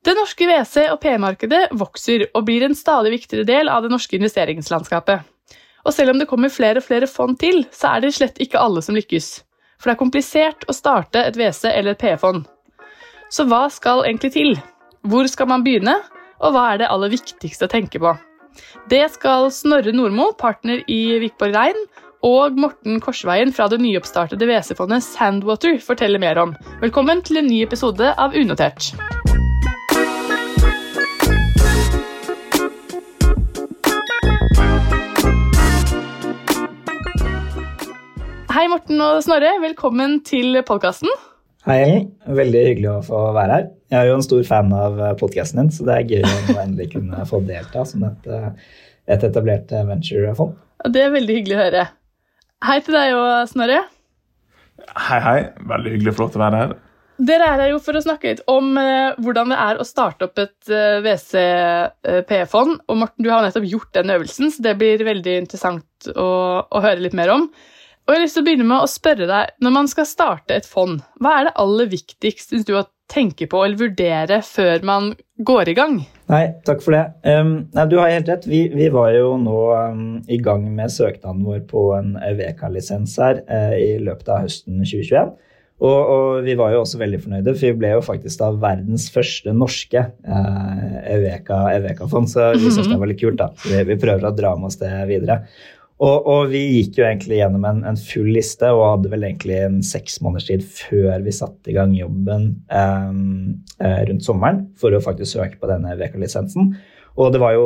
Det norske WC- og P-markedet vokser og blir en stadig viktigere del av det norske investeringslandskapet. Og selv om det kommer flere og flere fond til, så er det slett ikke alle som lykkes. For det er komplisert å starte et WC- eller P-fond. Så hva skal egentlig til? Hvor skal man begynne, og hva er det aller viktigste å tenke på? Det skal Snorre Nordmo, partner i Vikborg Rein, og Morten Korsveien fra det nyoppstartede WC-fondet Sandwater fortelle mer om. Velkommen til en ny episode av Unotert. Hei, Morten og Snorre. Velkommen til podkasten. Hei, Ellen. Veldig hyggelig å få være her. Jeg er jo en stor fan av podkasten din, så det er gøy å endelig kunne få delta som et, et etablert venturefond. Det er veldig hyggelig å høre. Hei til deg òg, Snorre. Hei, hei. Veldig hyggelig å få lov til å være her. Dere er her jo for å snakke litt om hvordan det er å starte opp et uh, WCP-fond. Og Morten, du har nettopp gjort den øvelsen, så det blir veldig interessant å, å høre litt mer om. Og jeg har lyst til å begynne med å spørre deg, Når man skal starte et fond, hva er det aller viktigst synes du, å tenke på eller vurdere før man går i gang? Nei, takk for det. Um, nei, du har helt rett. Vi, vi var jo nå um, i gang med søknaden vår på en Eveka-lisens her uh, i løpet av høsten 2021. Og, og, vi var jo også veldig fornøyde, for vi ble jo faktisk da verdens første norske uh, Eveka-fond, så vi syntes det var litt kult. da. Vi, vi prøver å dra med oss det videre. Og, og, vi gikk jo egentlig gjennom en, en, full liste og hadde vel egentlig en seks måneders tid før vi satte i gang jobben um, rundt sommeren for å faktisk søke på denne VK-lisensen. Og det var jo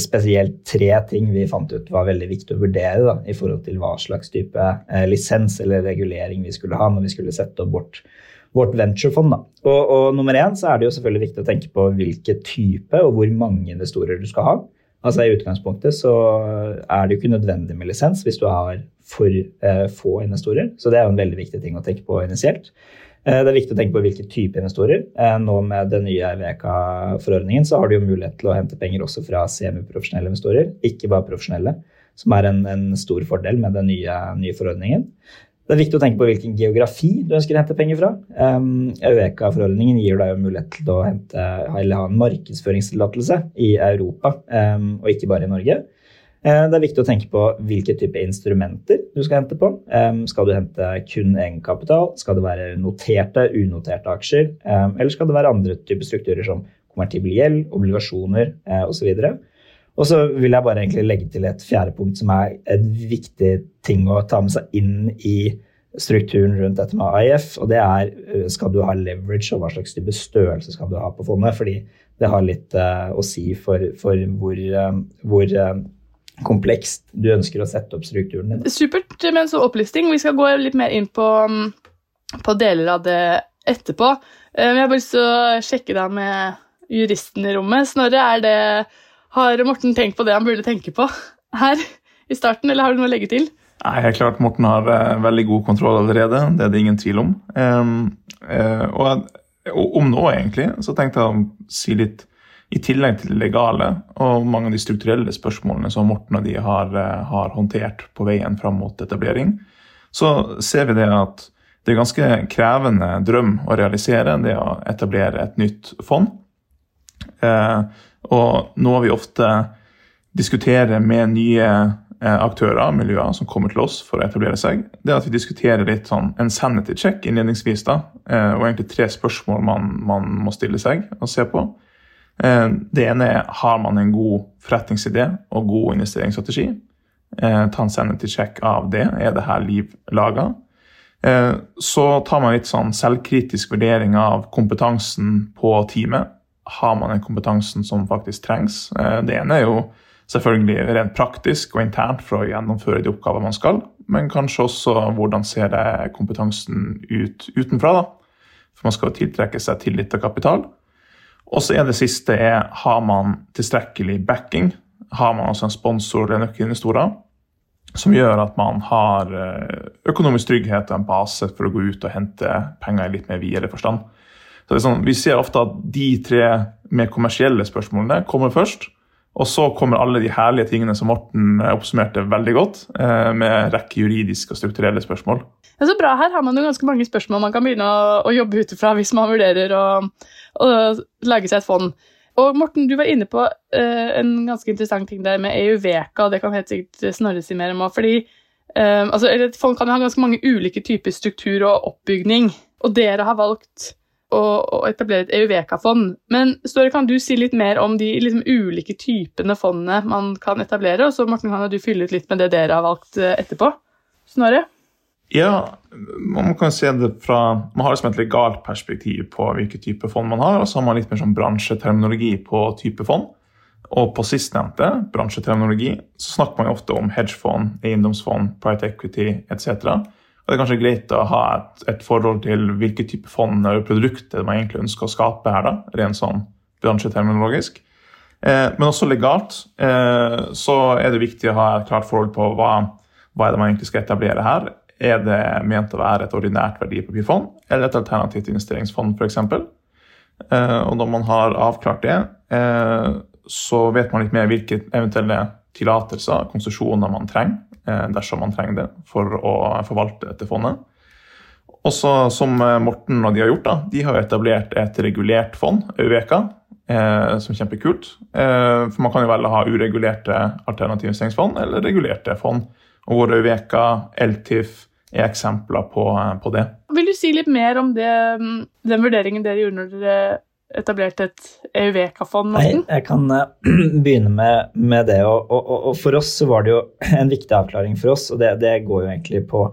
spesielt tre ting vi fant ut var veldig viktig å vurdere da, i forhold til hva slags type eh, lisens eller regulering vi skulle ha når vi skulle sette opp vårt, vårt venturefond. Da. Og, og nummer én så er det jo selvfølgelig viktig å tenke på hvilken type og hvor mange investorer du skal ha. Altså I utgangspunktet så er det jo ikke nødvendig med lisens hvis du har for eh, få investorer. Så det er jo en veldig viktig ting å tenke på initielt. Eh, det er viktig å tenke på hvilke type investorer. Eh, nå med den nye VK-forordningen så har du jo mulighet til å hente penger også fra semiprofesjonelle investorer, ikke bare profesjonelle, som er en, en stor fordel med den nye, nye forordningen. Det er viktig å tenke på hvilken geografi du ønsker å hente penger fra. Um, Øeka-forordningen gir deg mulighet til å hente, eller ha en markedsføringstillatelse i Europa, og ikke bare i Norge. Uh, det er viktig å tenke på hvilke type instrumenter du skal hente på. Skal du hente kun egenkapital? Skal det være noterte, unoterte aksjer? Eller skal det være andre typer strukturer som konvertibel gjeld, obligasjoner uh, osv.? Og så vil jeg bare egentlig legge til et fjerde punkt som er et viktig ting å ta med seg inn i strukturen rundt dette med AIF, og det er øh, skal du ha leverage, og hva slags type størrelse skal du ha på fondet? Fordi det har litt uh, å si for, for hvor, uh, hvor uh, komplekst du ønsker å sette opp strukturen din. Supert med en sånn opplisting. Vi skal gå litt mer inn på, mm, på deler av det etterpå. Men jeg har bare lyst til å sjekke deg med juristen i rommet. Snorre, er det har Morten tenkt på det han burde tenke på her i starten, eller har du noe å legge til? Nei, helt klart Morten har uh, veldig god kontroll allerede. Det er det ingen tvil om. Um, uh, og, og, om nå, egentlig, så tenkte jeg å si litt i tillegg til det legale og mange av de strukturelle spørsmålene som Morten og de har, uh, har håndtert på veien fram mot etablering, så ser vi det at det er ganske krevende drøm å realisere det å etablere et nytt fond. Eh, og noe vi ofte diskuterer med nye aktører aktører, miljøer, som kommer til oss for å etablere seg, det er at vi diskuterer litt sånn en sanity check innledningsvis. da, eh, Og egentlig tre spørsmål man, man må stille seg og se på. Det ene er har man en god forretningsidé og god investeringsstrategi. Ta en sanity check av det. Er det her liv laga? Så tar man litt sånn selvkritisk vurdering av kompetansen på teamet har man den kompetansen som faktisk trengs. Eh, det ene er jo selvfølgelig rent praktisk og internt for å gjennomføre de oppgaver man skal, men kanskje også hvordan ser det kompetansen ut utenfra. da. For man skal jo tiltrekke seg tillit og kapital. Og så er det siste er, har man tilstrekkelig backing. Har man også en sponsor eller nøkkelinvestorer som gjør at man har eh, økonomisk trygghet og en base for å gå ut og hente penger i litt mer videre forstand. Så liksom, Vi ser ofte at de tre mer kommersielle spørsmålene kommer først. Og så kommer alle de herlige tingene som Morten oppsummerte veldig godt, med rekke juridiske og strukturelle spørsmål. Det er så bra, Her har man jo ganske mange spørsmål man kan begynne å, å jobbe ut ifra hvis man vurderer å, å, lage seg et fond. Og Morten, du var inne på uh, en ganske interessant ting der med EUVK, og det kan helt sikkert Snorre si mer om òg. Fordi uh, altså, et fond kan jo ha ganske mange ulike typer struktur og oppbygning. Og dere har valgt å, å etablere et EUVK-fond. Men Snorre, kan du si litt mer om de liksom, ulike typene fondene man kan etablere? Og så Morten, kan du fylle ut litt med det dere har valgt uh, etterpå? Snorre? Ja, man kan se det fra Man har liksom et legalt perspektiv på hvilken type fond man har, og så har man litt mer sånn bransjeterminologi på type fond. Og på sistnevnte, bransjeterminologi, så snakker man jo ofte om hedgefond, eiendomsfond, private equity etc. Det er kanskje greit å ha et, et forhold til hvilke type fond eller produkter man egentlig ønsker å skape her, da, rent sånn bransjeterminologisk. Eh, men også legalt eh, så er det viktig å ha et klart forhold på hva, hva er det man egentlig skal etablere her. Er det ment å være et ordinært verdipapirfond eller et alternativt investeringsfond f.eks.? Eh, og når man har avklart det, eh, så vet man litt mer hvilke eventuelle tillatelser, konsesjoner, man trenger dersom man trenger det for å forvalte dette fondet. Også som eh, Morten og de har gjort, da, de har etablert et regulert fond, Eureka, eh, som er kjempekult. Eh, for man kan jo velge å ha uregulerte alternative investeringsfond eller regulerte fond. Og hvor Eureka, LTIF er eksempler på, eh, på, det. Vil du si litt mer om det, mm, den vurderingen dere gjorde når dere etablert et EUVK-fond? Nei, jeg kan uh, begynne med, med det. Og, og, og, for oss så var det jo en viktig avklaring for oss, og det, det går jo egentlig på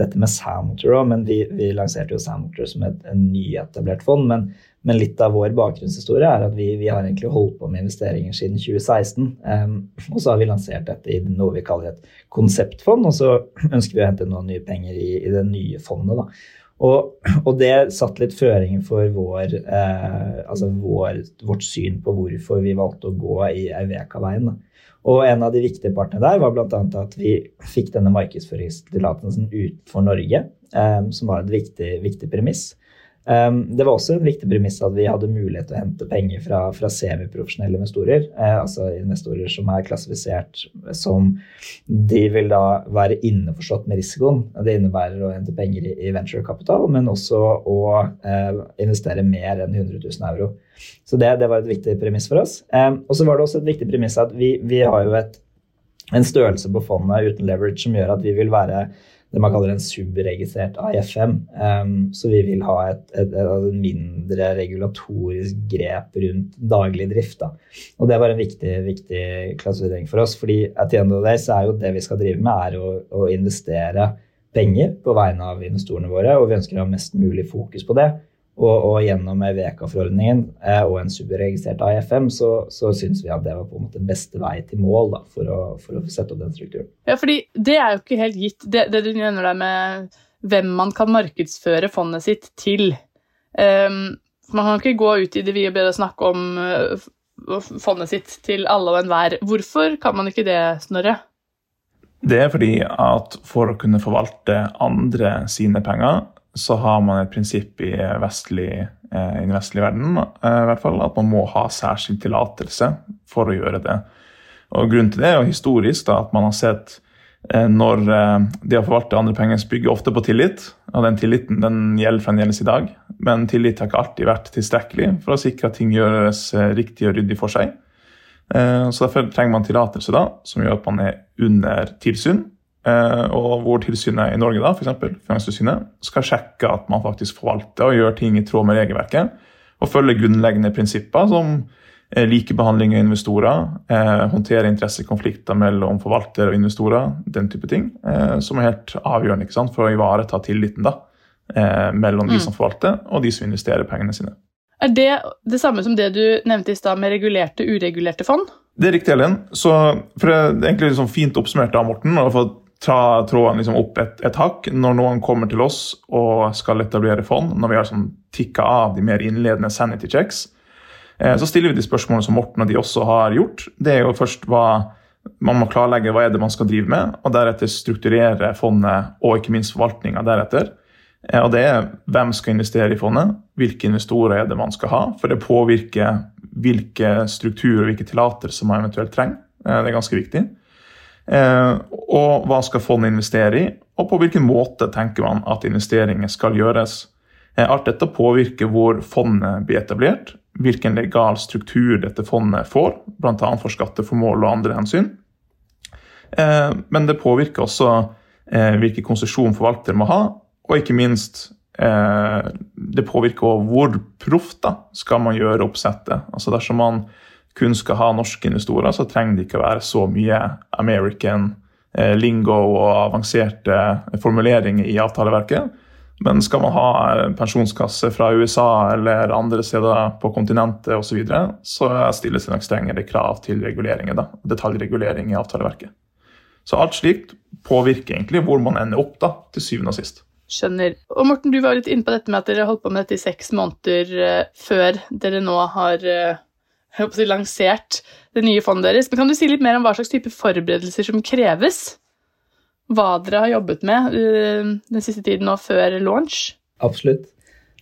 dette med Soundmotor òg, men vi, vi, lanserte jo Soundmotor som et en nyetablert fond. Men, men, litt av vår bakgrunnshistorie er at vi, vi, har egentlig holdt på med investeringer siden 2016. Um, og så har vi lansert dette i noe vi kaller et konseptfond, og så ønsker vi å hente noen nye penger i, i det nye fondet. da. Og, og, det satt litt føringer for vår, eh, altså vår, vårt syn på hvorfor vi valgte å gå i Eiveka-veien. Og en av de viktige partene der var bl.a. at vi fikk denne markedsføringstillatelsen utenfor Norge, eh, som var et viktig, viktig premiss. Um, det var også en viktig premiss at vi hadde mulighet til å hente penger fra, fra semiprofesjonelle investorer. Eh, altså investorer som er klassifisert som De vil da være innforstått med risikoen. Det innebærer å hente penger i, i venturekapital, men også å eh, investere mer enn 100 000 euro. Så det, det var et viktig premiss for oss. Um, og så var det også et viktig premiss at vi, vi har jo et, en størrelse på fondet uten leverage som gjør at vi vil være det man kaller en subregistrert AFM. Um, så vi vil ha et, et, et, mindre regulatorisk grep rundt daglig drift. Da. Og det var en viktig, viktig klassifisering for oss. fordi at the end day så er jo det vi skal drive med, er å, å investere penger på vegne av investorene våre, og vi ønsker å ha mest mulig fokus på det. Og, og gjennom VK-forordningen eh, og en superregistrert AFM så, så syns vi at det var på en måte beste vei til mål da, for, å, for, å, sette opp den strukturen. Ja, fordi det er jo ikke helt gitt, det, det du nevner der med hvem man kan markedsføre fondet sitt til. Um, man kan ikke gå ut i det vi og bedre snakke om uh, fondet sitt til alle og enhver. Hvorfor kan man ikke det, Snorre? Det er fordi at for å kunne forvalte andre sine penger, så har man et prinsipp i, vestlig, eh, den vestlige verden eh, i hvert fall, at man må ha særskilt tillatelse for å gjøre det. Og Grunnen til det er jo historisk da, at man har sett eh, når det å forvalte andre penger bygger ofte på tillit, og den tilliten den gjelder fremdeles i dag, men tillit har ikke alltid vært tilstrekkelig for å sikre at ting gjøres riktig og ryddig for seg. Så Derfor trenger man tillatelse, da, som gjør at man er under tilsyn. Eh, og hvor tilsynet i Norge, da, f.eks. Finanstilsynet, skal sjekke at man faktisk forvalter og gjør ting i tråd med regelverket. Og følger grunnleggende prinsipper som eh, likebehandling av investorer, eh, håndtere interessekonflikter mellom forvalter og investorer, den type ting, som er helt avgjørende sant, for å ivareta tilliten da, mellom mm. de som forvalter og de som investerer pengene sine. Er det det samme som det du nevnte i stad med regulerte uregulerte fond? Det er riktig, Elin. Så, for det er egentlig liksom fint oppsummert av Morten. og for ta tråden liksom opp et, et, hakk når noen kommer til oss og skal etablere fond, når vi har sånn tikka av de mer innledende sanity checks, eh, så stiller vi de spørsmålene som Morten og de også har gjort. Det er jo først hva man må klarlegge hva er det man skal drive med, og deretter strukturere fondet og ikke minst forvaltninga deretter. Eh, og det er hvem skal investere i fondet, hvilke investorer er det man skal ha, for det påvirker hvilke strukturer og hvilke tillatelser man eventuelt trenger. Det er ganske viktig. Og hva skal fondet investere i, og på hvilken måte tenker man at investeringer skal gjøres. Alt dette påvirker hvor fondet blir etablert, hvilken legal struktur dette fondet får, bl.a. for skatteformål og andre hensyn. Men det påvirker også hvilken konsesjon forvalter må ha, og ikke minst eh, det påvirker hvor proft skal man gjøre oppsettet. Altså Dersom man kun skal ha norske investorer, så trenger det ikke å være så mye American eh, lingo og avanserte formuleringer i avtaleverket. Men skal man ha pensjonskasse fra USA eller andre steder på kontinentet osv., så, videre, så stilles det nok strengere krav til reguleringer, da, detaljregulering i avtaleverket. Så alt slikt påvirker egentlig hvor man ender opp da, til syvende og sist. Skjønner. Og Morten, du var litt inne på dette med at dere holdt på med dette i seks måneder uh, før dere nå har si, lansert det nye fondet deres. Men Kan du si litt mer om hva slags type forberedelser som kreves? Hva dere har jobbet med uh, den siste tiden nå før launch? Absolutt.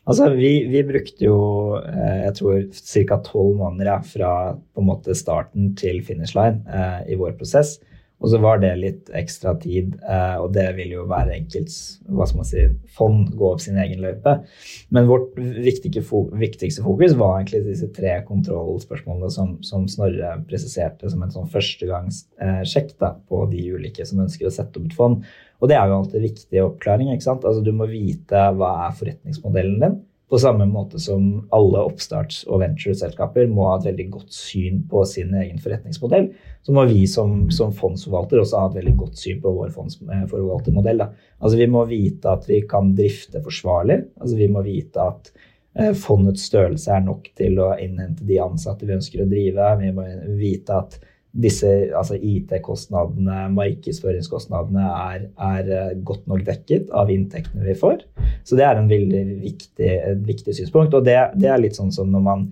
Altså, vi, vi brukte jo jeg tror ca. tolv måneder fra på en måte starten til finish line i vår prosess. Og så var det litt ekstra tid, eh, og det vil jo være enkelts hva skal man si, fond gå opp sin egen løype. Men vårt viktigste fokus var egentlig disse tre kontrollspørsmålene som, som Snorre presiserte som en sånn førstegangssjekk da, på de ulike som ønsker å sette opp et fond. Og det er jo alltid viktig oppklaring. ikke sant? Altså Du må vite hva er forretningsmodellen din. På samme måte som alle oppstarts- og venture-selskaper må ha et veldig godt syn på sin egen forretningsmodell, så må vi som, som fondsforvalter også ha et veldig godt syn på vår fondsforvaltermodell. Altså Vi må vite at vi kan drifte forsvarlig. altså Vi må vite at eh, fondets størrelse er nok til å innhente de ansatte vi ønsker å drive. Vi må vite at disse altså IT-kostnadene, markedsføringskostnadene, er, er, eh, godt nok dekket av inntektene vi får. Så det er en veldig viktig, et viktig synspunkt. Og det, det, er litt sånn som når man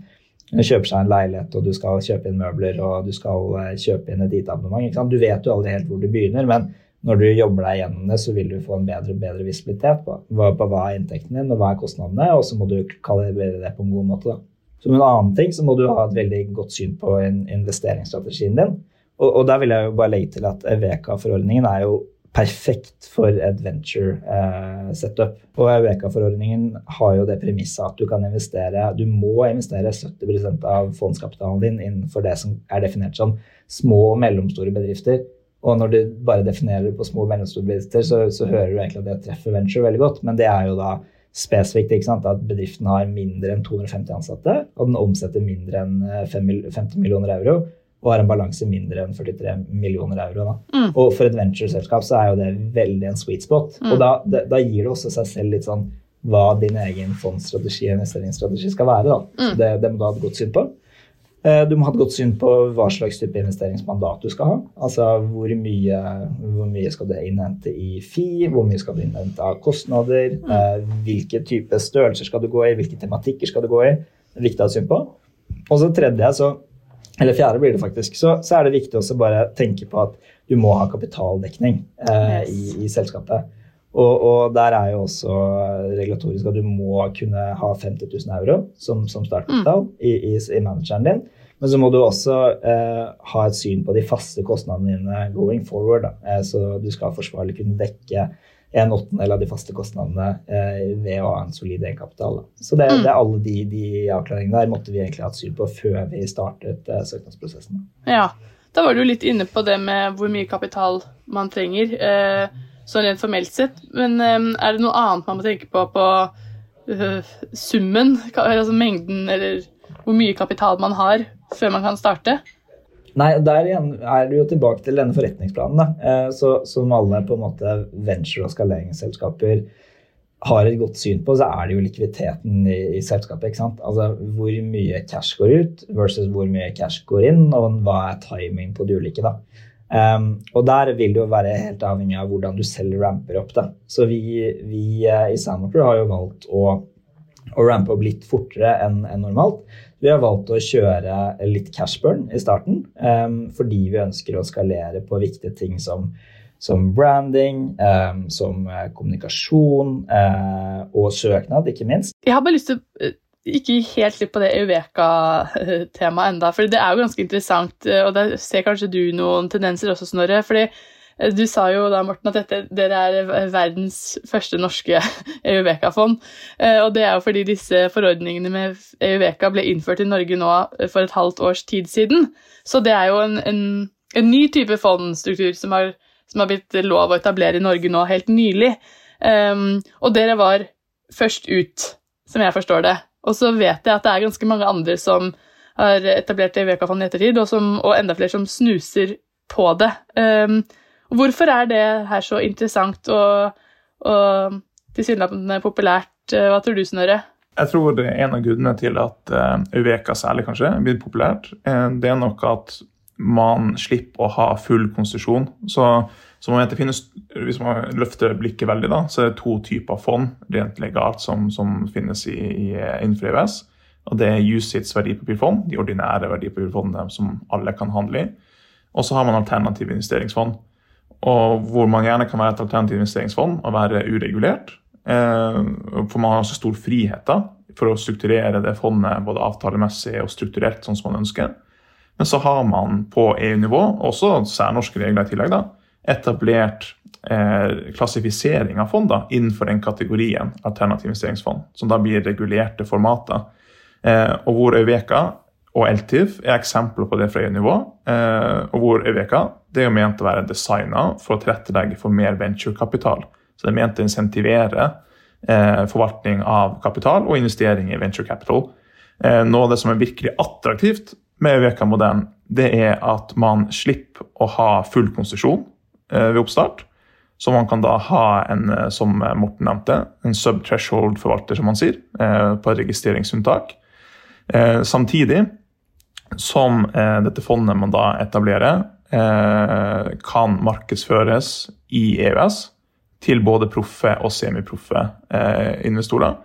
kjøper seg en leilighet og du skal kjøpe inn møbler og du skal eh, kjøpe inn et IT-abonnement. Du vet jo aldri helt hvor du begynner, men når du jobber deg gjennom det, så vil du få en bedre og bedre visibilitet på, på hva er inntekten din og hva er kostnadene, og så må du kalibrere det på en god måte. da. Som en annen ting så må du ha et veldig godt syn på investeringsstrategien din. Og, og der vil jeg jo bare legge til at Eveka-forordningen er jo perfekt for et venture-setup. Eh, og Eveka-forordningen har jo det premisset at du kan investere Du må investere 70% av fondskapitalen din innenfor det som er definert som små og mellomstore bedrifter. Og når du bare definerer det på små og mellomstore bedrifter, så, så hører du egentlig at det treffer venture veldig godt, men det er jo da spesifikt at bedriften har mindre enn 250 ansatte, og den omsetter mindre enn 50 eh, millioner euro, og har en balanse mindre enn 43 millioner euro. Mm. Og for et ventureselskap så er jo det veldig en sweet spot. Mm. Og da, da, da, gir det også seg selv litt sånn hva din egen fondsstrategi og investeringsstrategi skal være. da. Mm. Det, det, må du ha et godt syn på. Eh, du må ha et godt syn på hva slags type investeringsmandat du skal ha. Altså hvor mye, hvor mye skal du innhente i FI, hvor mye skal du innhente av kostnader, mm. Eh, hvilke type størrelser skal du gå i, hvilke tematikker skal du gå i. Det er viktig å ha syn på. Og så tredje, så, eller fjerde blir det faktisk, så, så, er det viktig også bare tenke på at du må ha kapitaldekning eh, i, i selskapet. Og, og, der er jo også regulatorisk at du må kunne ha 50 000 euro som, som startkapital mm. i, i, i, manageren din. Men så må du også eh, ha et syn på de faste kostnadene dine going forward. Eh, så du skal forsvarlig kunne dekke en åttendel av de faste kostnadene eh, ved å ha en solid egenkapital. Så det, mm. det, er alle de, de, avklaringene der måtte vi egentlig ha et syn på før vi startet eh, søknadsprosessen. Ja, da var du litt inne på det med hvor mye kapital man trenger. Eh, sånn rent formelt sett. Men um, er det noe annet man må tenke på på uh, summen, altså mengden, eller hvor mye kapital man har før man kan starte? Nei, der igjen er du jo tilbake til denne forretningsplanen. da. Eh, så, som alle på en måte venture- og skaleringsselskaper har et godt syn på, så er det jo likviditeten i, i selskapet. ikke sant? Altså Hvor mye cash går ut versus hvor mye cash går inn, og hva er timing på de ulike. da. Um, og der vil det jo være helt avhengig av hvordan du selv ramper opp. Da. Så vi, vi uh, i Sandwater har jo valgt å, å rampe opp litt fortere enn en normalt. Vi har valgt å kjøre litt cashburn i starten um, fordi vi ønsker å skalere på viktige ting som, som branding, um, som uh, kommunikasjon uh, og søknad, ikke minst. Jeg har bare lyst til å ikke gi helt slipp på det Euveka-temaet enda, for det er jo ganske interessant, eh, og der ser kanskje du noen tendenser også, Snorre. fordi eh, du sa jo da, Morten, at dette, dere er verdens første norske EUVK-fond. Og det er jo fordi disse forordningene med EUVK ble innført i Norge nå for et halvt års tid siden. Så det er jo en, en, en ny type fondstruktur som har, som har, blitt lov å etablere i Norge nå helt nylig. Um, og dere var først ut, som jeg forstår det. Og så vet jeg at det er ganske mange andre som har etablert EUVK-fond i ettertid, og, som, og, enda flere som snuser på det. Um, hvorfor er det her så interessant og, og tilsynelatende populært? Hva tror du, Snorre? Jeg tror det er en av grunnene til at uh, særlig kanskje er blitt populært. Uh, det er nok at man slipper å ha full konstitusjon. Så så man finnes, Hvis man løfter blikket veldig, da, så er det to typer fond rent legalt som, som finnes i, i, innenfor EØS. Og Det er USITs verdipapirfond, de ordinære verdipapirfondene som alle kan handle i. Og så har man alternative investeringsfond, og hvor man gjerne kan være et alternativt investeringsfond og være uregulert. Eh, for man har så stor frihet da, for å strukturere det fondet både avtalemessig og strukturelt sånn som man ønsker. Men så har man på EU-nivå også særnorske regler i tillegg. da, etablert eh, klassifisering av fonder innenfor den kategorien alternativ investeringsfond, som da blir regulerte formater. Eh, og hvor Øyveka og LTIF er eksempler på det fra EU-nivå. Eh, og hvor Eureka det er jo ment å være designa for å tilrettelegge for mer venturekapital. Så det er ment å insentivere eh, forvaltning av kapital og investering i venture capital. Eh, noe av det som er virkelig attraktivt med Eureka-modellen, det er at man slipper å ha full konsesjon ved oppstart. Så man kan da ha en, som Morten nevnte, en sub-threshold-forvalter, som man sier, på på registreringsunntak. Samtidig som dette fondet man da etablerer, kan markedsføres i EØS til både proffe og semiproffe investorer.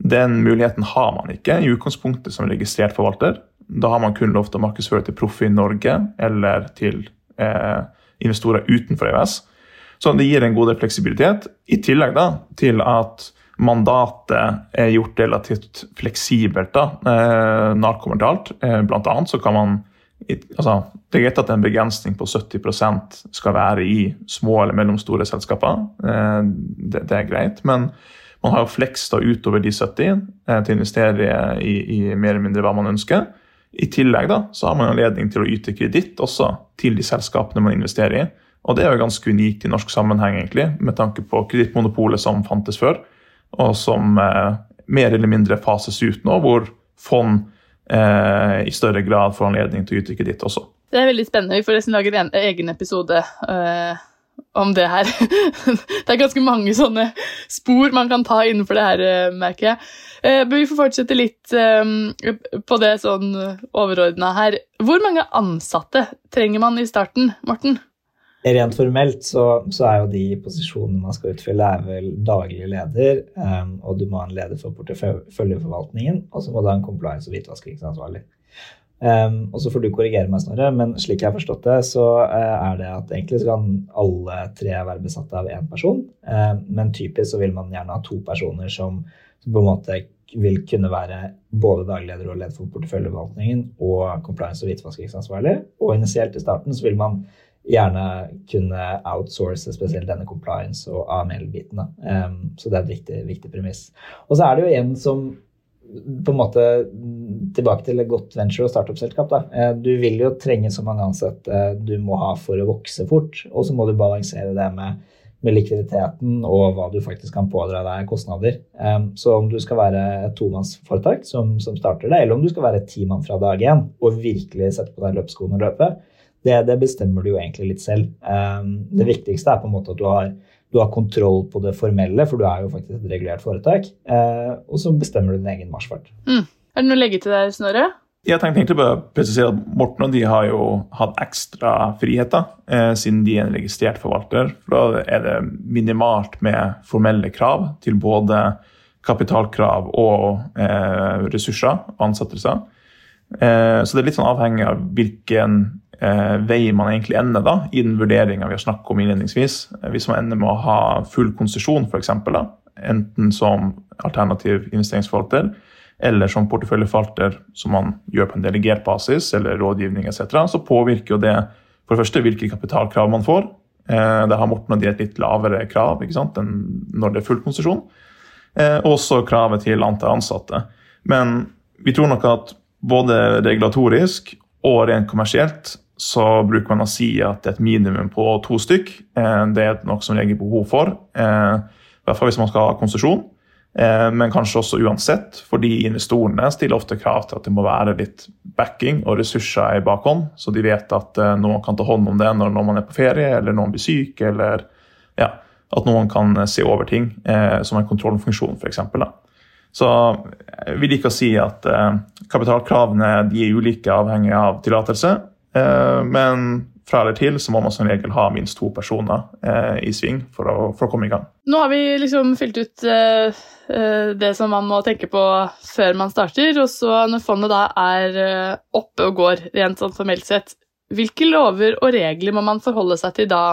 Den muligheten har man ikke i utgangspunktet som registrert forvalter. Da har man kun lov til å markedsføre til proffe i Norge eller til eh, investorer utenfor EØS. Så det gir en god del fleksibilitet, i tillegg da, til at mandatet er gjort relativt fleksibelt. da, eh, når kommer til alt. Eh, blant annet så kan man altså, Det er greit at en begrensning på 70% skal være i små eller mellomstore selskaper. Eh, det, det, er greit. Men man har jo fleks utover de 70 eh, til å investere i, i, mer eller mindre hva man ønsker. I tillegg da, så har man anledning til å yte kreditt også til de selskapene man investerer i. Og det er jo ganske unikt i norsk sammenheng, egentlig, med tanke på kredittmonopolet som fantes før, og som eh, mer eller mindre fases ut nå, hvor fond eh, i større grad får anledning til å yte kreditt også. Det er veldig spennende. Vi får nesten lage en egen episode eh, om det her. det er ganske mange sånne spor man kan ta innenfor det her, uh, merker jeg. men vi får fortsette litt på det sånn overordna her. Hvor mange ansatte trenger man i starten, Morten? Rent formelt så, så, er jo de posisjonene man skal utfylle, er vel daglig leder, um, og du må ha en leder for porteføljeforvaltningen, og så må du ha en compliance- og hvitvaskingsansvarlig. Um, og så får du korrigere meg, Snorre, men slik jeg har forstått det, så uh, er det at egentlig så kan alle tre være besatt av én person. Uh, men typisk så vil man gjerne ha to personer som, som, på en måte vil kunne være både daglig leder og leder for porteføljeforvaltningen og compliance- og hvitvaskingsansvarlig. Og initielt i starten så vil man gjerne kunne outsource spesielt denne compliance og AML-biten. Um, så det er et viktig, viktig premiss. Og så er det jo en som på en måte tilbake til et godt venture- og startup-selskap. Eh, du vil jo trenge så mange ansatte eh, du må ha for å vokse fort. Og så må du balansere det med, med, likviditeten og hva du faktisk kan pådra deg kostnader. Um, så om du skal være et tomannsforetak som, som starter det, eller om du skal være et timann fra dag én og virkelig sette på deg løpsskoene og løpe, det, det, bestemmer du jo egentlig litt selv. Det viktigste er på en måte at du har du har kontroll på det formelle, for du er jo faktisk et regulert foretak. Eh, og så bestemmer du din egen marsjfart. Mm. Er det noe å legge til der, Snorre? Jeg tenkte bare å presisere at Morten og de har jo hatt ekstra friheter eh, siden de er en registrert forvalter. For Da er det minimalt med formelle krav til både kapitalkrav og eh, ressurser og ansettelser. Eh, så det er litt sånn avhengig av hvilken eh, vei man egentlig ender da, i den vurderinga vi har snakket om innledningsvis. Eh, hvis man ender med å ha full konsesjon, f.eks., enten som alternativ investeringsforvalter eller som porteføljeforvalter, som man gjør på en delegert basis, eller rådgivning etc., så påvirker jo det for det første hvilke kapitalkrav man får. Eh, Der har Morten og de et litt lavere krav ikke sant, enn når det er full konsesjon. Eh, Også kravet til antall ansatte. Men vi tror nok at både regulatorisk og rent kommersielt så bruker man å si at det er et minimum på to stykk eh, det er noe som legger behov for. eh, I hvert fall hvis man skal ha konsesjon. Eh, Men kanskje også uansett, fordi investorene stiller ofte krav til at det må være litt backing og ressurser i bakhånd, så de vet at noen kan ta hånd om det når man er på ferie, eller noen blir syk, eller ja, at noen kan se over ting, som en kontrollfunksjon f.eks. Så jeg vil ikke si at kapitalkravene er ulike avhengig av tillatelse, men fra eller til så må man som regel ha minst to personer eh, i sving for å, for å komme i gang. Nå har vi liksom fylt ut eh, eh, det som man må tenke på før man starter, og så når fondet da er eh, oppe og går, rent sånn formelt sett, hvilke lover og regler må man forholde seg til da?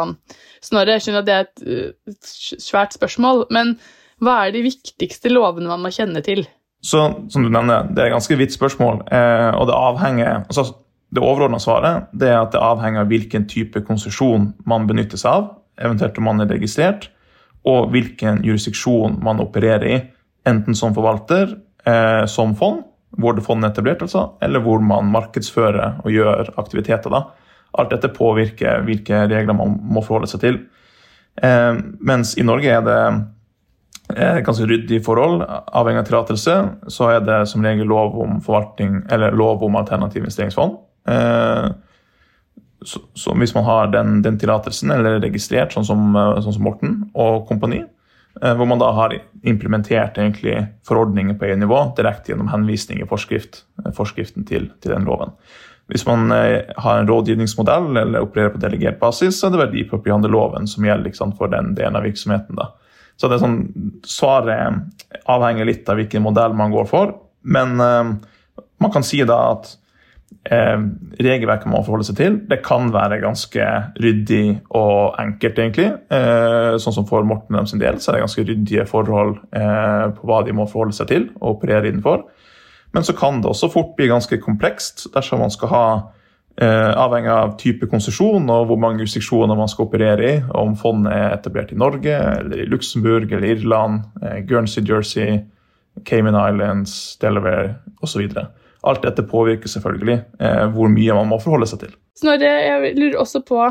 Snorre, jeg skjønner at det er et, eh, svært spørsmål, men hva er de viktigste lovene man må kjenne til? Så som du nevner, det er et ganske vidt spørsmål, eh, og det avhenger altså Det overordna svaret det er at det avhenger av hvilken type konsesjon man benytter seg av, eventuelt om man er registrert, og hvilken jurisdiksjon man opererer i, enten som forvalter, eh, som fond, hvor det fondet er etablert, altså, eller hvor man markedsfører og gjør aktiviteter. da. Alt dette påvirker hvilke regler man må forholde seg til. Eh, mens i Norge er det eh, ganske ryddig forhold. Avhengig av tillatelse så er det som regel lov om lov om alternativ investeringsfond. Eh, så, så hvis man har den, den tillatelsen, eller er registrert, sånn som, eh, sånn som Morten og kompani, eh, hvor man da har implementert egentlig forordninger på EU-nivå direkte gjennom henvisning i forskrift, forskriften til, til den loven. Hvis man har en rådgivningsmodell eller opererer på delegert basis, så er det verdipapirhandelloven som gjelder liksom, for den delen av virksomheten. da. Så det er sånn, Svaret avhenger litt av hvilken modell man går for, men eh, man kan si da at eh, regelverket man må forholde seg til, det kan være ganske ryddig og enkelt, egentlig. Eh, sånn som for Morten og dem sin del, så er det ganske ryddige forhold eh, på hva de må forholde seg til og operere innenfor. Men så kan det også fort bli ganske komplekst dersom man skal ha avhengig av type konsesjon og hvor mange jurisdiksjoner man skal operere i, om fondet er etablert i Norge, eller i Luxembourg eller Irland, Guernsey, Jersey, Cayman Islands, Delaware osv. Alt dette påvirker selvfølgelig eh, hvor mye man må forholde seg til. Snorre, jeg lurer også på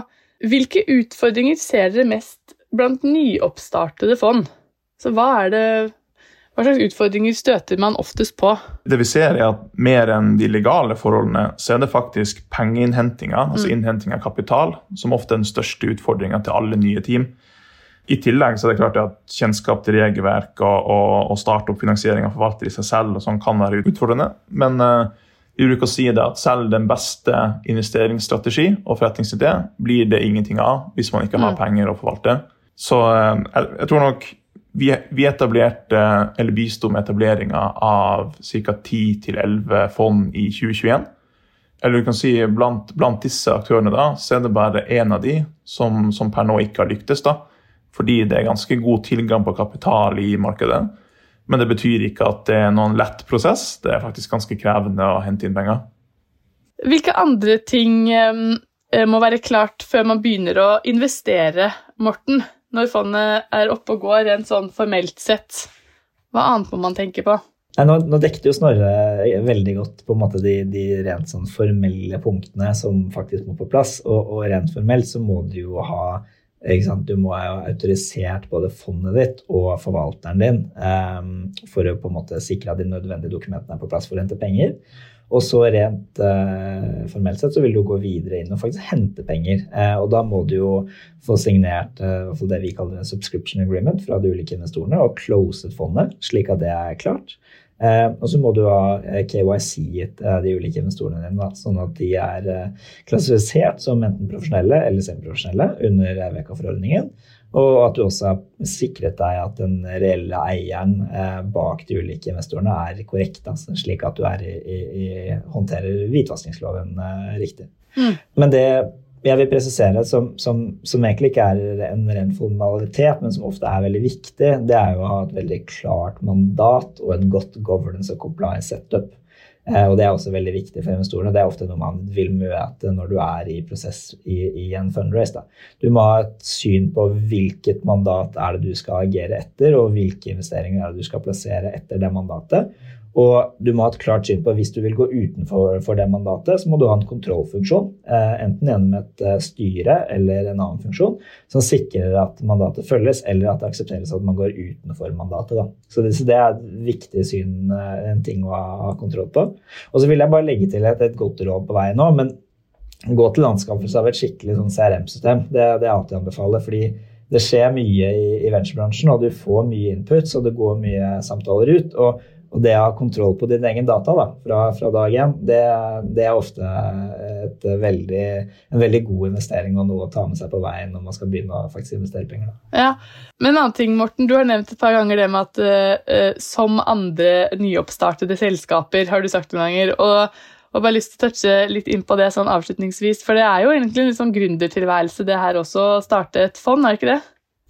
hvilke utfordringer ser dere mest blant nyoppstartede fond? Så hva er det hva slags utfordringer støter man oftest på? Det vi ser er at Mer enn de legale forholdene, så er det faktisk pengeinnhentinga, altså innhenting av kapital, som ofte er den største utfordringa til alle nye team. I tillegg så er det klart at kjennskap til regelverk og, og, og starte opp finansiering av forvalter i seg selv og sånn kan være utfordrende. Men uh, vi bruker å si det at selv den beste investeringsstrategi og forretningsidé blir det ingenting av hvis man ikke har Mm. penger å forvalte. Så uh, jeg, jeg tror nok vi, vi etablerte, eller bisto med etableringa av ca. 10-11 fond i 2021. Eller du kan si blant, blant disse aktørene da, så er det bare én av de som, som per nå ikke har lyktes. da, Fordi det er ganske god tilgang på kapital i markedet. Men det betyr ikke at det er noen lett prosess. Det er faktisk ganske krevende å hente inn penger. Hvilke andre ting eh, må være klart før man begynner å investere, Morten? Når fondet er oppe og går rent sånn formelt sett. Hva annet må man tenke på? Nei, nå, nå dekket jo Snorre veldig godt på en måte de, de rent sånn formelle punktene som faktisk må på plass. Og, og rent formelt så må du jo ha? Du må ha autorisert både fondet ditt og forvalteren din um, for å på en måte sikre at de nødvendige dokumentene er på plass for å hente penger. Og så rent uh, formelt sett så vil du gå videre inn og faktisk hente penger. Uh, og da må du jo få signert uh, det vi kaller en subscription agreement fra de ulike investorene og closet fondet, slik at det er klart. Eh, og så må du ha KYC-et eh, de ulike investorene dine, sånn at de er eh, klassifisert som enten profesjonelle eller semiprofesjonelle under VK-forordningen. Og at du også har sikret deg at den reelle eieren eh, bak de ulike investorene er korrekt, altså, slik at du i, i, i, håndterer hvitvaskingsloven eh, riktig. Mm. Men det jeg vil presisere, som, som, som, egentlig ikke er en ren formalitet, men som ofte er veldig viktig, det er jo å ha et veldig klart mandat og en godt governance og compliance setup. Eh, og det er også veldig viktig for investorene. Det er ofte noe man vil møte når du er i prosess i, i en fundraise. Da. Du må ha et syn på hvilket mandat er det du skal agere etter, og hvilke investeringer er det du skal plassere etter det mandatet. Og du må ha et klart syn på hvis du vil gå utenfor det mandatet, så må du ha en kontrollfunksjon, eh, enten gjennom et eh, styre eller en annen funksjon, som sikrer at mandatet følges, eller at det aksepteres at man går utenfor mandatet. Da. Så det, er et viktig syn, eh, en ting å ha kontroll på. Og så vil jeg bare legge til et, et godt råd på veien nå. men gå til anskaffelse av et skikkelig sånn CRM-system. Det, det jeg alltid anbefaler. fordi det skjer mye i, i venturebransjen, og du får mye input, så det går mye samtaler ut. og og det å ha kontroll på din egen data da, fra, fra dag én, det, det, er ofte veldig, en veldig god investering og noe å ta med seg på veien når man skal begynne å faktisk investere penger. Da. Ja, Men en annen ting, Morten, du har nevnt et par ganger det med at uh, som andre nyoppstartede selskaper, har du sagt noen ganger. og og bare lyst til å touche litt inn på det sånn avslutningsvis, for det er jo egentlig en litt sånn gründertilværelse det her også, å starte et fond, er det ikke det?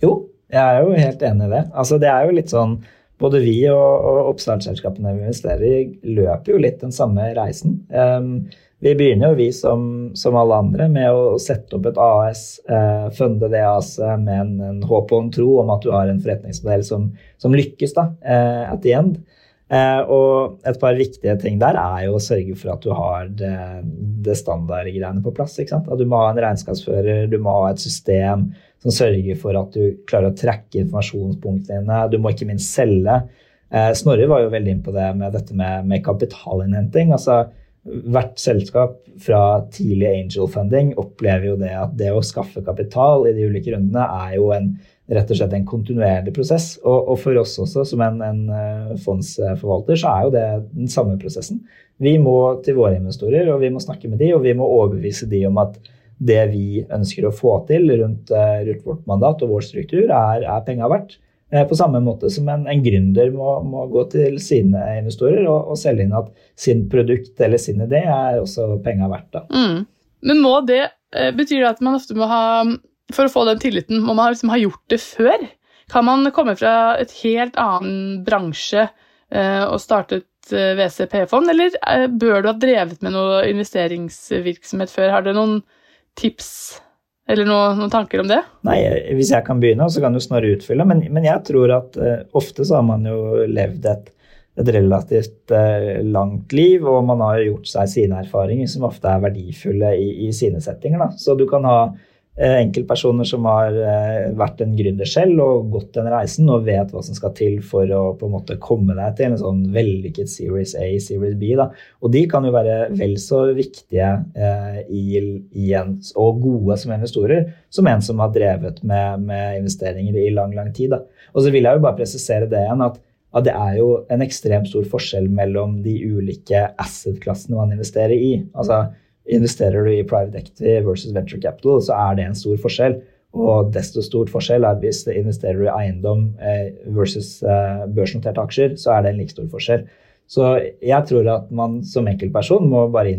Jo, jeg er jo helt enig i det. Altså, det er jo litt sånn både vi og, og oppstartsselskapene vi investerer i, løper jo litt den samme reisen. Vi begynner jo, vi som, som, alle andre, med å sette opp et AS, uh, funde det AS-et med en, en, håp og en tro om at du har en forretningsmodell som, som lykkes da, eh, at the end. Eh, og et par viktige ting der er jo å sørge for at du har det, det standardgreiene på plass. ikke sant? At du må ha en regnskapsfører, du må ha et system som sørger for at du klarer å trekke informasjonspunktene dine. Du må ikke minst selge. Eh, Snorre var jo veldig inn på det med dette med, med kapitalinnhenting. altså Hvert selskap fra tidlig angel funding opplever jo det at det å skaffe kapital i de ulike rundene er jo en, rett og slett en kontinuerlig prosess. Og, og for oss også, som en, en, eh, fondsforvalter, så er jo det den samme prosessen. Vi må til våre investorer, og vi må snakke med de, og vi må overbevise de om at det vi ønsker å få til rundt, eh, rundt vårt mandat og vår struktur, er, er penga verdt. Eh, på samme måte som en, en gründer må, må, gå til sine investorer og, og, selge inn at sin produkt eller sin idé er også penga verdt. Mm. Men må det Betyr det at man ofte må ha For å få den tilliten, må man liksom ha gjort det før? Kan man komme fra et helt annen bransje og starte et WCP-fond, eller bør du ha drevet med noe investeringsvirksomhet før? Har du noen tips eller noen, noen, tanker om det? Nei, Hvis jeg kan begynne, så kan du Snorre utfylle. Men, men, jeg tror at ofte så har man jo levd et, et relativt langt liv, og man har gjort seg sine erfaringer, som ofte er verdifulle i, i sine settinger. Da. Så du kan ha Eh, enkeltpersoner som har eh, vært en gründer selv og gått den reisen og vet hva som skal til for å på en måte komme deg til en sånn vellykket Series A, Series B. Da. Og de kan jo være vel så viktige eh, i, i en, og gode som investorer som en som har drevet med, med investeringer i lang, lang tid. Da. Og så vil jeg jo bare presisere det igjen at at det er jo en ekstremt stor forskjell mellom de ulike asset-klassene man investerer i. Altså, Investerer du i private equity versus venture capital, så er det en stor forskjell. Og desto stort forskjell er hvis du investerer i eiendom eh, versus eh, børsnoterte aksjer, så er det en like stor forskjell. Så jeg tror at man som enkeltperson må bare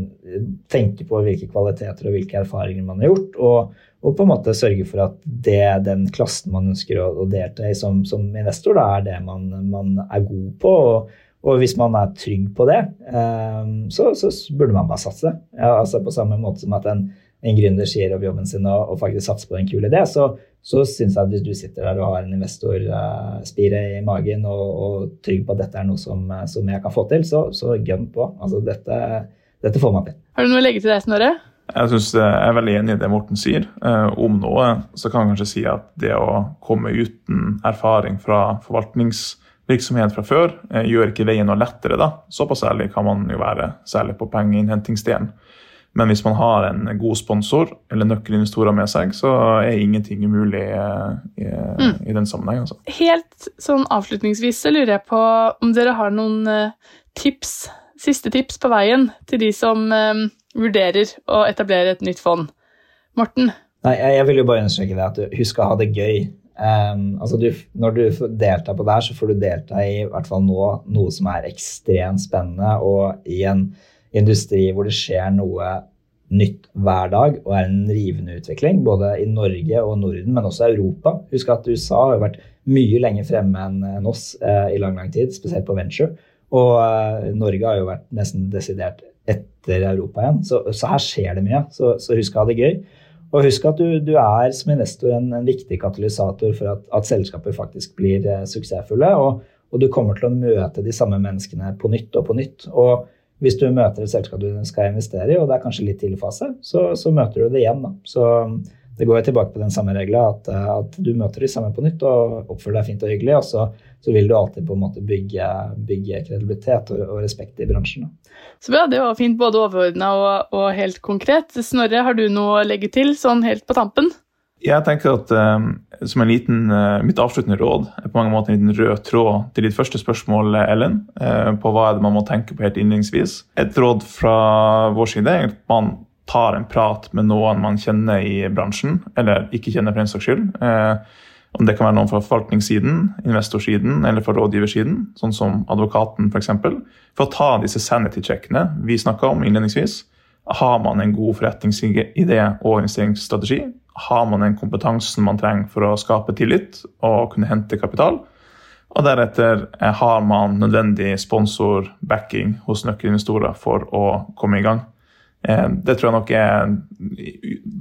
tenke på hvilke kvaliteter og hvilke erfaringer man har gjort, og, og på en måte sørge for at det, den klassen man ønsker å, å delta i som, som investor, da er det man, man er god på. og og hvis man er trygg på det, ehm, så, så burde man bare satse. Ja, altså på samme måte som at en, en gründer sier opp jobben sin og, og faktisk satser på en kul idé, så, så syns jeg at hvis du sitter der og har en investorspire uh, i magen og, og, trygg på at dette er noe som, som jeg kan få til, så, så gønn på. Altså dette, dette, får man til. Har du noe å legge til deg, Snorre? Jeg, synes, eh, jeg er veldig enig i det Morten sier. Eh, om noe så kan jeg kanskje si at det å komme uten erfaring fra forvaltnings virksomhet fra før eh, gjør ikke veien noe lettere. da. Såpass ærlig kan man jo være, særlig på pengeinnhentingsdelen. Men hvis man har en god sponsor eller nøkkelinvestorer med seg, så er ingenting umulig eh, i, mm. i den sammenheng. Altså. Helt sånn avslutningsvis så lurer jeg på om dere har noen uh, tips, siste tips på veien til de som um, vurderer å etablere et nytt fond. Morten? Nei, jeg vil jo bare understreke det at du husker å ha det gøy. Um, altså du, når du deltar på det her, så får du delta i, i hvert fall nå, noe som er ekstremt spennende, og i en industri hvor det skjer noe nytt hver dag og er en rivende utvikling, både i Norge og Norden, men også Europa. Husk at USA har vært mye lenger fremme enn oss eh, i lang lang tid, spesielt på venture. Og eh, Norge har jo vært nesten desidert etter Europa igjen, så, så her skjer det mye. Så, så husk å ha det gøy. Og husk at du, du er som investor en, en, viktig katalysator for at, at selskaper faktisk blir eh, suksessfulle. Og, og, du kommer til å møte de samme menneskene på nytt og på nytt. Og hvis du møter et selskap du skal investere i, og det er kanskje litt tidlig fase, så, så møter du det igjen. Da. Så det går jo tilbake på den samme regla, at, at, du møter de samme på nytt og oppfører deg fint og hyggelig. Og så, så vil du alltid på en måte bygge, bygge kredibilitet og, og, respekt i bransjen. Så bra, Det var fint både overordna og, og, helt konkret. Snorre, har du noe å legge til sånn helt på tampen? Jeg tenker at um, som en liten, uh, Mitt avsluttende råd er på mange måter en liten rød tråd til ditt første spørsmål, Ellen, uh, på hva er det man må tenke på helt innledningsvis. Et råd fra vår side er at man tar en prat med noen man kjenner i bransjen, eller ikke kjenner for den saks skyld. Uh, om det kan være noen fra forvaltningssiden, investorsiden eller fra rådgiversiden, sånn som advokaten f.eks. For, eksempel, for å ta disse sanity-checkene vi snakka om innledningsvis. Har man en god forretningsidé og investeringsstrategi? har man den kompetansen man trenger for å skape tillit og kunne hente kapital. Og deretter eh, har man nødvendig sponsor-backing hos nøkkelinvestorer for å komme i gang. Eh, det tror jeg nok er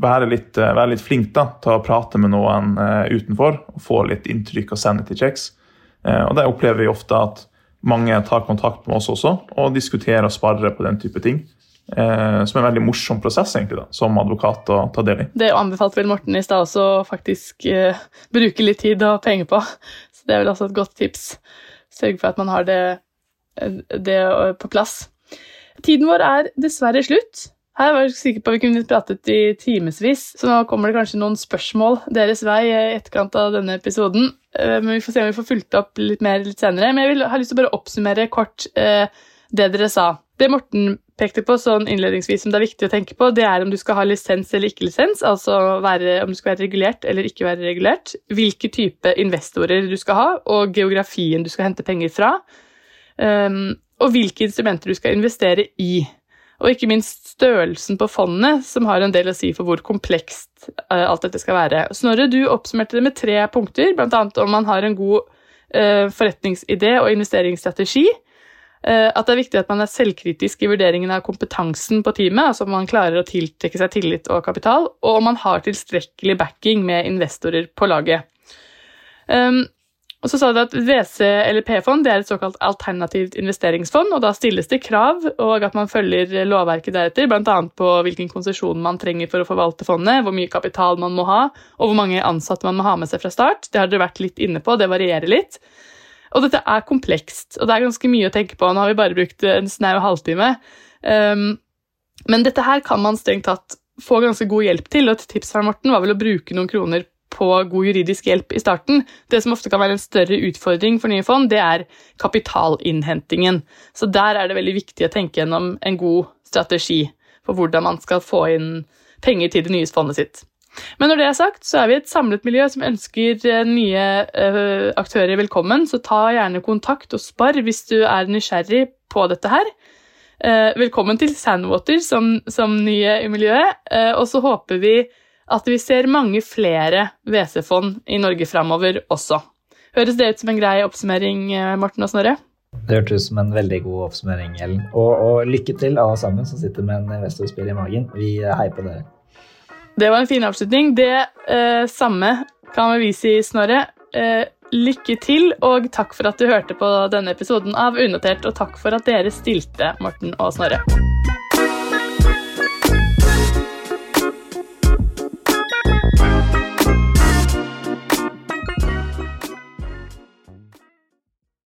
være litt, eh, være litt flink da, til å prate med noen utenfor og få litt inntrykk av sanity checks. Og det opplever vi ofte at mange tar kontakt med oss også og diskuterer og sparer på den type ting. Eh, som er en veldig morsom prosess egentlig da, som advokat å ta del i. Det anbefalte vel Morten i stad også å faktisk eh, bruke litt tid og penger på. Så det er vel også et godt tips. Sørge for at man har det, eh, det på plass. Tiden vår er dessverre slutt. Her var jeg sikker på at vi kunne pratet i timevis, så nå kommer det kanskje noen spørsmål deres vei i etterkant av denne episoden. Eh, men vi får se om vi får fulgt opp litt mer litt senere. Men jeg vil, har lyst til å bare oppsummere kort eh, det dere sa. Det Morten pekte på sånn innledningsvis som det er viktig å tenke på, det er om du skal ha lisens eller ikke lisens, altså være, om du skal være regulert eller ikke være regulert, hvilke type investorer du skal ha, og geografien du skal hente penger fra, um, og hvilke instrumenter du skal investere i. Og ikke minst størrelsen på fondet, som har en del å si for hvor komplekst uh, alt dette skal være. Snorre, du oppsummerte det med tre punkter, bl.a. om man har en god uh, forretningsidé og investeringsstrategi, Eh, at det er viktig at man er selvkritisk i vurderingen av kompetansen på teamet, altså om man klarer å tiltrekke seg tillit og kapital, og om man har tilstrekkelig backing med investorer på laget. Um, og så sa de at WC eller P-fond er et såkalt alternativt investeringsfond, og da stilles det krav, og at man følger lovverket deretter, bl.a. på hvilken konsesjon man trenger for å forvalte fondet, hvor mye kapital man må ha, og hvor mange ansatte man må ha med seg fra start. Det har dere vært litt inne på, det varierer litt. Og dette er komplekst, og det er ganske mye å tenke på. Nå har vi bare brukt en snau halvtime. Um, men dette her kan man strengt tatt få ganske god hjelp til, og et tips fra Morten var vel å bruke noen kroner på god juridisk hjelp i starten. Det som ofte kan være en større utfordring for nye fond, det er kapitalinnhentingen. Så der er det veldig viktig å tenke gjennom en god strategi for hvordan man skal få inn penger til det nye fondet sitt. Men når det er sagt, så er vi et samlet miljø som ønsker eh, nye uh, aktører velkommen, så ta gjerne kontakt og spar hvis du er nysgjerrig på dette her. Uh, velkommen til Sandwater som, som nye i miljøet, og så håper vi at vi ser mange flere WC-fond i Norge framover også. Høres det ut som en grei oppsummering, Morten og Snorre? Det hørtes ut som en veldig god oppsummering, Ellen. Og, og lykke til, alle sammen som sitter med en investorspill i magen. Vi heier på dere. Det var en fin avslutning. Det eh, samme kan vi si, Snorre. Eh, lykke til, og takk for at du hørte på denne episoden av Unotert, og takk for at dere stilte, Morten og Snorre.